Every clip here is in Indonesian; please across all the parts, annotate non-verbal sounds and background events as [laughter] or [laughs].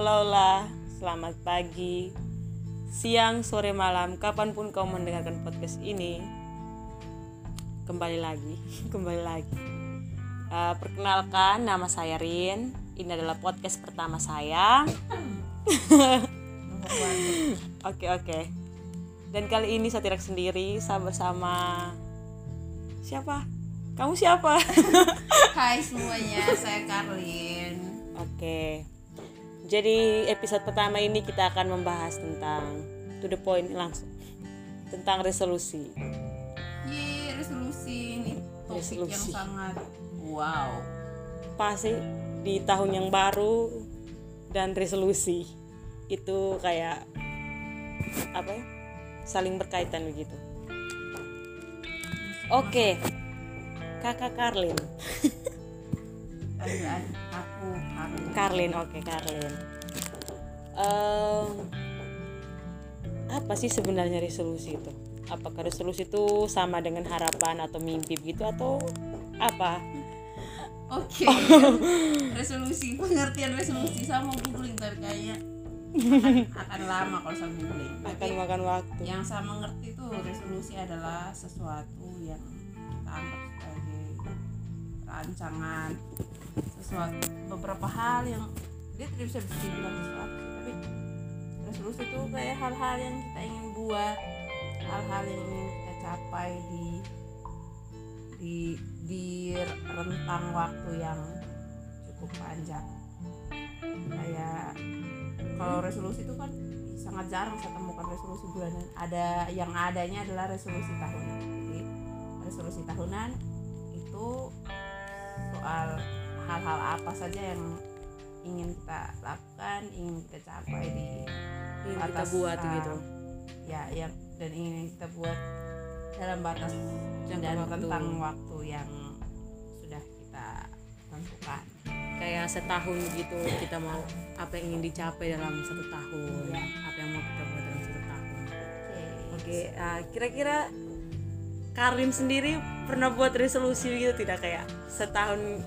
Hola hola, selamat pagi, siang, sore, malam, kapan pun kau mendengarkan podcast ini. Kembali lagi, [laughs] kembali lagi. Uh, perkenalkan, nama saya Rin. Ini adalah podcast pertama saya. [laughs] Oke oke. Dan kali ini saya tidak sendiri, saya bersama siapa? Kamu siapa? [laughs] Hai semuanya, saya Karlin. Oke. Jadi episode pertama ini kita akan membahas tentang to the point langsung tentang resolusi. Ye, resolusi ini topik Resolusi. yang sangat wow. Pasti di tahun yang baru dan resolusi itu kayak apa ya? Saling berkaitan begitu. Oke. Kakak Karlin. [laughs] Aku Karlin. Karlin, oke Karlin. Em, apa sih sebenarnya resolusi itu? Apakah resolusi itu sama dengan harapan atau mimpi gitu atau apa? Oke. [laughs] resolusi pengertian resolusi sama googling tapi kayaknya akan, [laughs] akan lama kalau saya googling. Akan Tapi makan waktu. yang saya mengerti itu resolusi adalah sesuatu yang kita anggap sebagai rancangan sesuatu beberapa hal yang dia tidak bisa dibilang sesuatu tapi resolusi itu kayak hal-hal yang kita ingin buat hal-hal yang ingin kita capai di di di rentang waktu yang cukup panjang. Kayak kalau resolusi itu kan sangat jarang saya temukan resolusi bulanan. Ada yang adanya adalah resolusi tahunan. Jadi resolusi tahunan itu soal hal-hal apa saja yang ingin kita lakukan ingin kita capai di Ingin kita batas, buat uh, gitu. ya yang dan ingin kita buat dalam batas Jangka dan waktu. rentang waktu yang sudah kita tentukan Kayak setahun gitu kita mau apa yang ingin dicapai dalam satu tahun, Iya. apa yang mau kita buat dalam satu tahun. oke Oke, ah, kira-kira Karlin sendiri pernah buat resolusi gitu tidak? Kayak setahun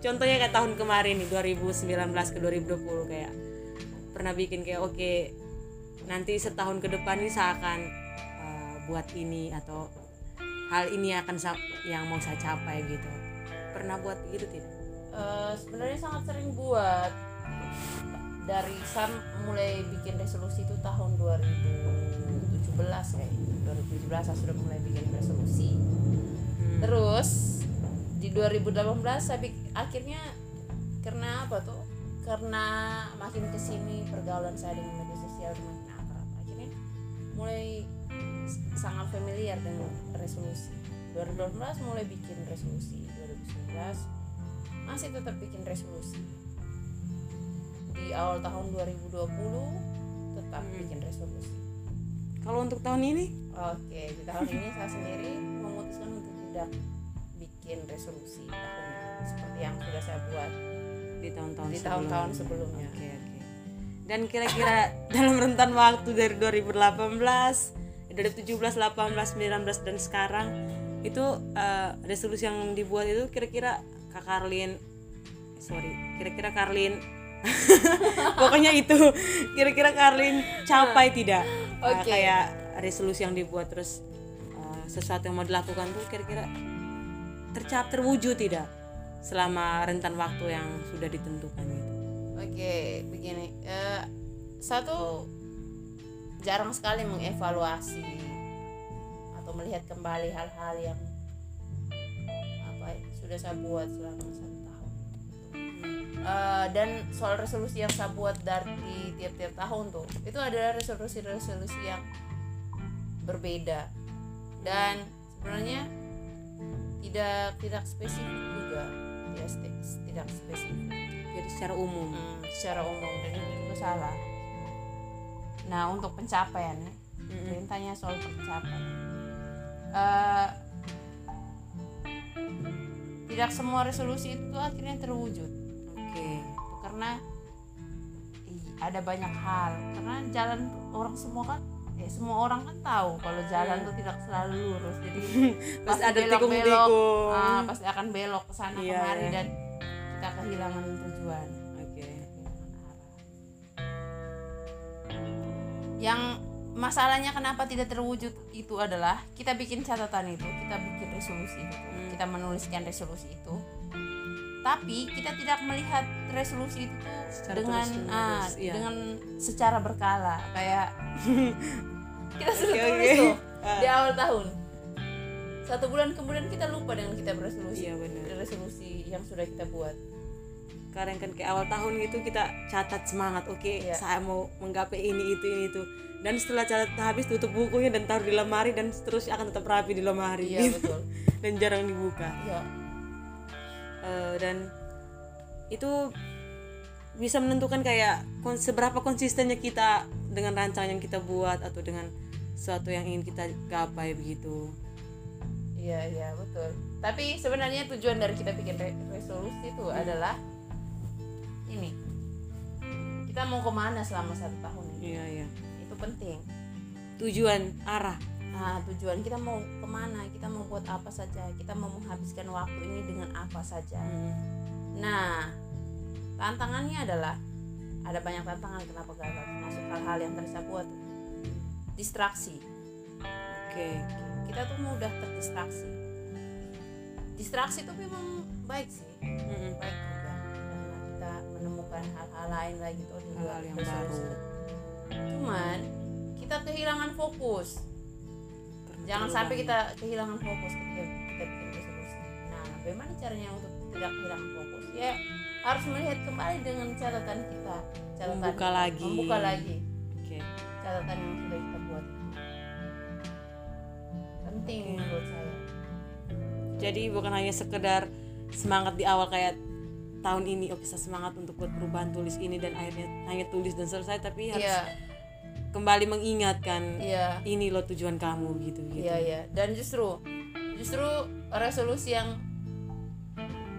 contohnya kayak tahun kemarin nih 2019 ke 2020 kayak pernah bikin kayak oke nanti setahun ke depan ini saya akan ah, buat ini atau hal ini akan yang mau saya capai gitu. Pernah buat gitu tidak? Eh, sebenarnya sangat sering buat. Dari saya mulai bikin resolusi itu tahun 2017 kayak 2017 saya sudah mulai bikin resolusi terus di 2018 saya akhirnya karena apa tuh? Karena makin ke sini pergaulan saya dengan media sosial makin akrab. Akhirnya mulai sangat familiar dengan resolusi. 2018 mulai bikin resolusi. 2019 masih tetap bikin resolusi. Di awal tahun 2020 tetap Hmm. bikin resolusi. Kalau untuk tahun ini? Oke di tahun ini saya sendiri memutuskan untuk tidak bikin resolusi tahunan seperti yang sudah saya buat di tahun-tahun di tahun-tahun sebelumnya Oke oke. Dan kira-kira [laughs] dalam rentan waktu dari 2018, 2017, 18, 19 dan sekarang itu eh, resolusi yang dibuat itu kira-kira Kak Karlin sorry, kira-kira Karlin [laughs] pokoknya itu kira-kira Karlin capai tidak Eh, Oke. kayak resolusi yang dibuat terus eh, sesuatu yang mau dilakukan tuh kira-kira tercap terwujud tidak selama rentan waktu yang sudah ditentukan gitu. oke begini eh, satu jarang sekali mengevaluasi atau melihat kembali hal-hal yang apa ya, sudah saya buat selama satu tahun Eh, dan soal resolusi yang saya buat dari tiap-tiap tahun tuh itu adalah resolusi-resolusi yang berbeda dan sebenarnya tidak tidak spesifik juga tidak ste- tidak spesifik Jadi secara umum. Hmm, secara umum dan itu juga salah nah untuk. Kalian tanya soal pencapaian Eh, tidak semua resolusi itu akhirnya terwujud Oke. Itu karena ada banyak hal karena jalan orang semua kan eh semua orang kan tahu kalau jalan tuh tidak selalu lurus. Jadi [laughs] Pasti ada belok-belok, ah, pasti akan belok ke sana Iya, kemari iya. dan kita kehilangan tujuan. Oke. arah yang masalahnya kenapa tidak terwujud itu adalah kita bikin catatan itu kita bikin resolusi itu kita menuliskan resolusi itu. Tapi kita tidak melihat resolusi itu tuh Secara dengan terus-menerus, ah, iya. dengan secara berkala kayak [laughs] kita sudah Oke, tulis oke. tuh Ah. di awal tahun. Satu bulan kemudian kita lupa dengan kita beresolusi Iya, benar. resolusi yang sudah kita buat. Kadang kan kayak awal tahun gitu kita catat semangat oke Iya. saya mau menggapai ini itu ini itu. Dan setelah catat habis tutup bukunya dan taruh di lemari dan terus akan tetap rapi di lemari. Iya betul. [laughs] Dan jarang dibuka. Iya. Eh, dan itu bisa menentukan kayak kon- seberapa konsistennya kita dengan rancangan yang kita buat atau dengan sesuatu yang ingin kita gapai begitu Iya iya betul. Tapi sebenarnya tujuan dari kita bikin re- resolusi itu adalah ini. Kita mau ke mana selama satu tahun ini? iya iya Itu penting. tujuan arah Nah tujuan kita mau ke mana? Kita mau buat apa saja? Kita mau menghabiskan waktu ini dengan apa saja? Hmm, Nah tantangannya adalah ada banyak tantangan kenapa gagal termasuk hal-hal yang saya buat distraksi. Oke. Kita tuh mudah terdistraksi. Distraksi itu memang baik sih. Mm-mm. baik juga. Karena kita menemukan hal-hal lain lagi tuh di luar Hal-hal yang baru. cuman kita kehilangan fokus. Jangan sampai kita kehilangan fokus ketika bagaimana caranya untuk tidak kehilangan fokus? Ya harus melihat kembali dengan catatan kita catatan Membuka lagi. membuka lagi. Oke. Catatan yang sudah kita buat. Penting menurut saya. Jadi bukan hanya sekedar semangat di awal kayak tahun ini oke saya semangat untuk buat perubahan tulis ini dan akhirnya hanya tulis dan selesai tapi harus iya. kembali mengingatkan iya. ini loh tujuan kamu gitu gitu. Iya iya. Dan justru justru resolusi yang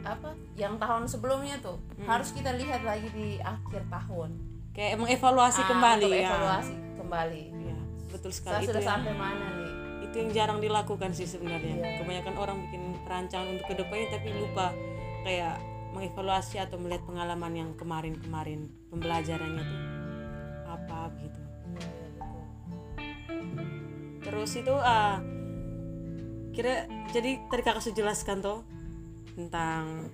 apa? Yang tahun sebelumnya tuh. Hmm. harus kita lihat lagi di akhir tahun. Kayak mengevaluasi Ah, kembali ya. evaluasi kembali. Iya, betul saya sekali. itu sudah yang, sampai mana nih? itu yang jarang dilakukan sih sebenarnya. Iya. kebanyakan orang bikin rancangan untuk ke depannya tapi lupa kayak mengevaluasi atau melihat pengalaman yang kemarin-kemarin pembelajarannya tuh apa gitu. Iya, terus itu ah kira jadi tadi kakak sudah jelaskan tuh tentang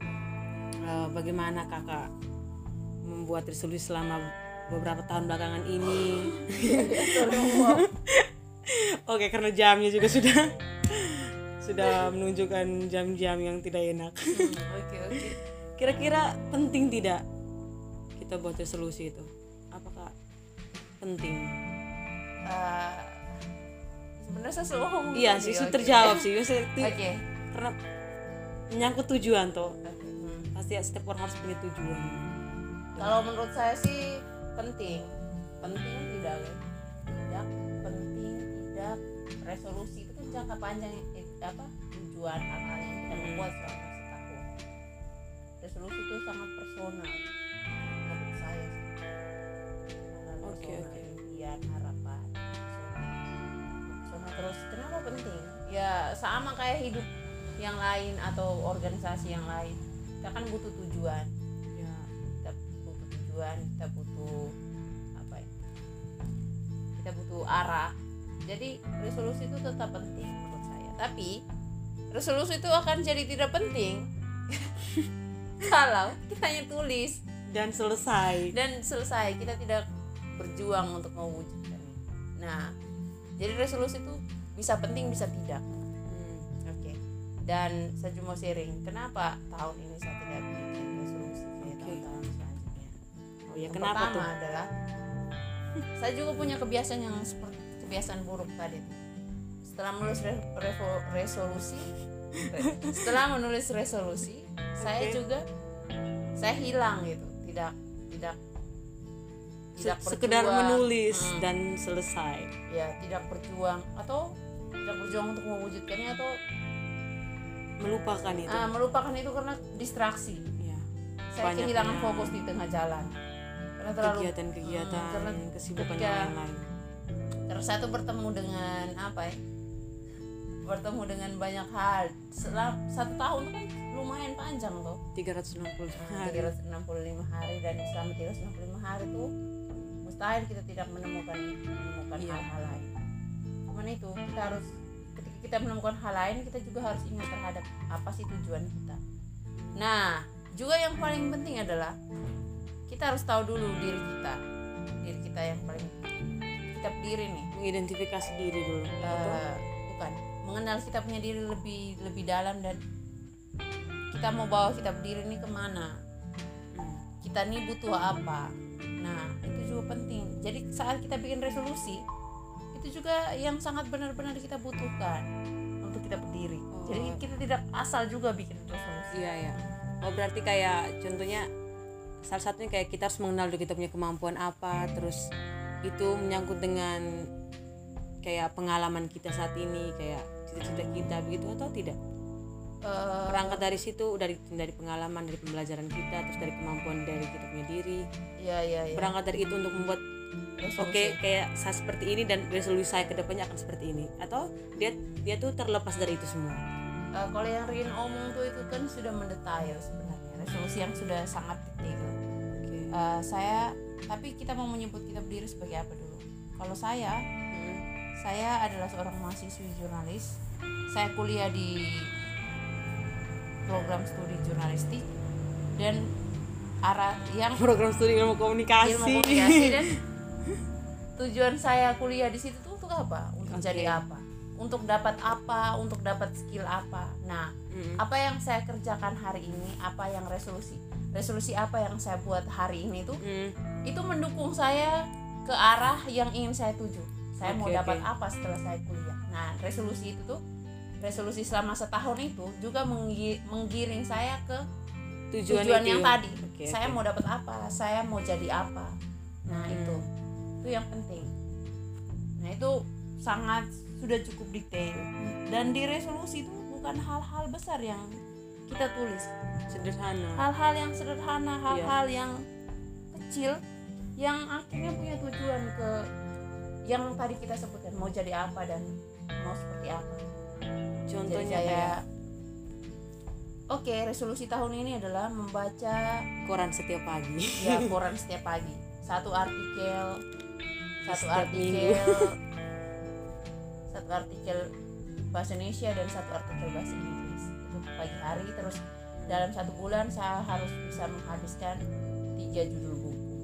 eh, bagaimana kakak membuat resolusi selama beberapa tahun belakangan ini. [laughs] Oke karena jamnya juga sudah sudah menunjukkan jam-jam yang tidak enak. Hmm, oke oke. Kira-kira penting tidak kita buat resolusi itu? Apakah penting? Eh, sebenarnya saya selalu ngomong iya tadi, sih sudah oke. terjawab sih. Oke. karena menyangkut tujuan tuh hmm. pasti setiap orang harus punya tujuan Kalau menurut saya sih penting, penting tidak, tidak penting tidak resolusi itu kan jangka panjang eh, apa tujuan hal-hal yang kita membuat selama setahun. Resolusi itu sangat personal menurut saya sih. Impian, harapan, personal. Personal terus kenapa penting? Ya sama kayak hidup yang lain atau organisasi yang lain. Kita kan butuh tujuan. Ya. Kita butuh tujuan kita butuh apa ya kita butuh arah. Jadi resolusi itu tetap penting menurut saya. Tapi resolusi itu akan jadi tidak penting [laughs] kalau kita hanya tulis. Dan selesai. Dan selesai kita tidak berjuang untuk mewujudkan nah jadi resolusi itu bisa penting bisa tidak dan saya cuma sharing kenapa tahun ini saya tidak bikin resolusi kayak Oke. tahun-tahun selanjutnya oh ya yang kenapa pertama tuh adalah saya juga punya kebiasaan yang seperti kebiasaan buruk tadi. Setelah menulis re- revo- resolusi, re- setelah menulis resolusi, saya Oke. juga saya hilang gitu, tidak tidak tidak Se- sekedar berjuang. menulis Hmm. dan selesai ya tidak berjuang atau tidak berjuang untuk mewujudkannya atau melupakan itu. Ah, melupakan itu karena distraksi. ya Saya Banyaknya. kehilangan fokus di tengah jalan. Karena terlalu kegiatan-kegiatan Hmm, karena kesibukan ketika- yang lain terus satu bertemu dengan apa ya bertemu dengan banyak hal. Setelah satu tahun kan lumayan panjang tuh 360 hari. 365 hari. Dan selama 365 hari tuh mustahil kita tidak menemukan menemukan Iya. hal-hal lain. Cuman itu kita harus kita menemukan hal lain kita juga harus ingat terhadap apa sih tujuan kita. Nah juga yang paling penting adalah kita harus tahu dulu diri kita diri kita yang paling kita berdiri nih. Mengidentifikasi diri dulu Betul? Eh, bukan mengenal kita punya diri lebih lebih dalam dan kita mau bawa kita berdiri ini ke mana? Kita nih butuh apa? Nah itu juga penting. Jadi saat kita bikin resolusi itu juga yang sangat benar-benar kita butuhkan untuk kita berdiri. Oh. jadi kita tidak asal juga bikin resolusi iya ya oh berarti kayak contohnya salah satunya kayak kita harus mengenal dulu kita punya kemampuan apa terus itu menyangkut dengan kayak pengalaman kita saat ini kayak cita-cita kita begitu atau tidak? Eh, berangkat dari situ dari dari pengalaman dari pembelajaran kita terus dari kemampuan dari kita punya diri. Ya ya ya berangkat dari itu untuk membuat Oke kayak saya seperti ini dan resolusi saya ke depannya akan seperti ini. Atau dia dia tuh terlepas dari itu semua. Eh, kalau yang Rin omong tuh itu kan sudah mendetail sebenarnya. Resolusi yang sudah sangat detail. Oke. Eh, saya tapi kita mau menyebut kita berdiri sebagai apa dulu? Kalau saya Hmm. saya adalah seorang mahasiswi jurnalis. Saya kuliah di program studi jurnalistik. Dan arah yang program studi ilmu komunikasi, ilmu komunikasi dan tujuan saya kuliah di situ tuh untuk apa untuk Oke. jadi apa untuk dapat apa untuk dapat skill apa nah Mm. apa yang saya kerjakan hari ini apa yang resolusi resolusi apa yang saya buat hari ini tuh Mm. itu mendukung saya ke arah yang ingin saya tuju. Saya mau Oke, dapat oke. apa setelah saya kuliah. Nah, resolusi itu tuh resolusi selama setahun itu juga menggi- menggiring saya ke tujuan, tujuan yang tadi. Oke, saya oke. mau dapat apa? Saya mau jadi apa? Nah, Hmm. itu. Itu yang penting. Nah, itu sangat sudah cukup detail. Dan di resolusi itu bukan hal-hal besar yang kita tulis sederhana hal-hal yang sederhana Iya. hal-hal yang kecil yang akhirnya punya tujuan ke yang tadi kita sebutkan mau jadi apa dan mau seperti apa jadi contohnya saya kayak oke resolusi tahun ini adalah membaca koran setiap pagi ya [laughs] koran setiap pagi satu artikel satu Setiap artikel. [laughs] Satu artikel bahasa Indonesia dan satu artikel bahasa Inggris. Itu pagi hari terus dalam satu bulan saya harus bisa menghabiskan tiga judul buku.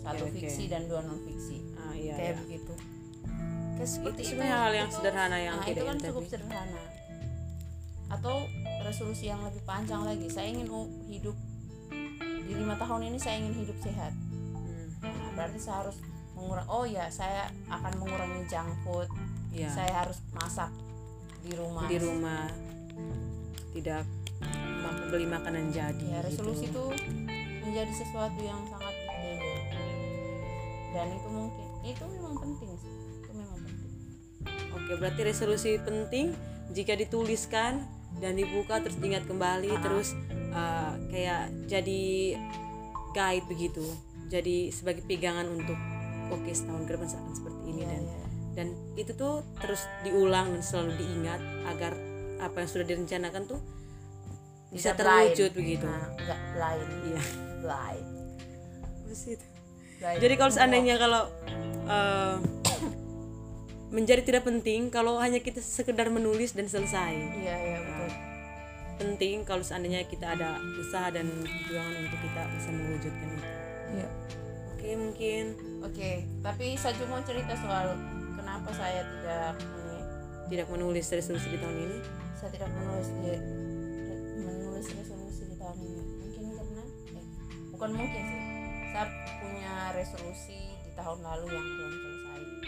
Satu oke. fiksi dan dua non fiksi ah iya, kayak iya. begitu. Kayak seperti itu sebenarnya hal yang Itu- sederhana yang nah, itu kan yang cukup tadi. sederhana. Atau resolusi yang lebih panjang lagi. Saya ingin hidup di lima tahun ini saya ingin hidup sehat. Hmm, Nah, berarti saya harus mengurang oh ya saya akan mengurangi junk food iya. saya harus masak di rumah di rumah tidak mampu beli makanan jadi ya resolusi gitu. itu menjadi sesuatu yang sangat detail dan itu mungkin itu memang penting sih itu memang penting Oke, berarti resolusi penting jika dituliskan dan dibuka terus diingat kembali Ah. terus uh, kayak jadi guide begitu. Jadi sebagai pegangan untuk oke setahun ke depan akan seperti ini Iya, dan iya. dan itu tuh terus diulang dan selalu diingat agar apa yang sudah direncanakan tuh bisa Tidak terwujud blind. begitu. nah, enggak blind Iya. blind itu. Jadi kalau seandainya kalau uh, menjadi tidak penting kalau hanya kita sekedar menulis dan selesai. iya iya betul penting kalau seandainya kita ada usaha dan perjuangan untuk kita bisa mewujudkan itu. iya Oke mungkin oke tapi saya cuma mau cerita soal kenapa saya tidak tidak menulis resolusi di tahun ini. saya tidak menulis di, menulis resolusi di tahun ini mungkin karena eh, bukan mungkin sih saya punya resolusi di tahun lalu yang belum selesai yang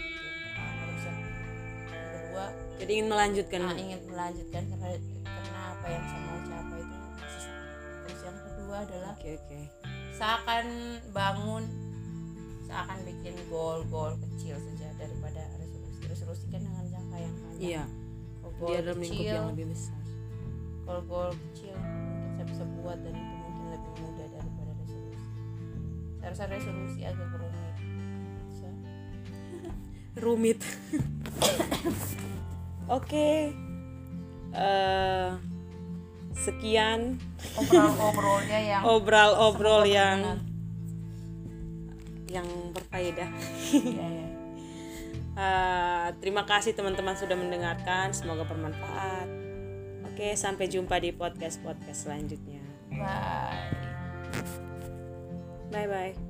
pertama yang kedua Jadi ingin melanjutkan. ah, ingin melanjutkan karena karena apa yang saya mau capai itu masih sama terus yang kedua adalah Oke oke. saya akan bangun saya akan bikin goal-goal kecil saja daripada resolusi resolusi kan dengan jangka yang panjang Iya. goal Dia dalam lingkup yang lebih besar. goal-goal kecil mungkin saya bisa buat dan itu mungkin lebih mudah daripada resolusi saya rasa resolusi agak rumit so, [laughs] Rumit. [laughs] oke. Eh, sekian obrol-obrolnya yang obrol-obrol yang. Yang berfaedah. [laughs] Eh, terima kasih teman-teman sudah mendengarkan semoga bermanfaat oke sampai jumpa di podcast podcast selanjutnya Bye. bye bye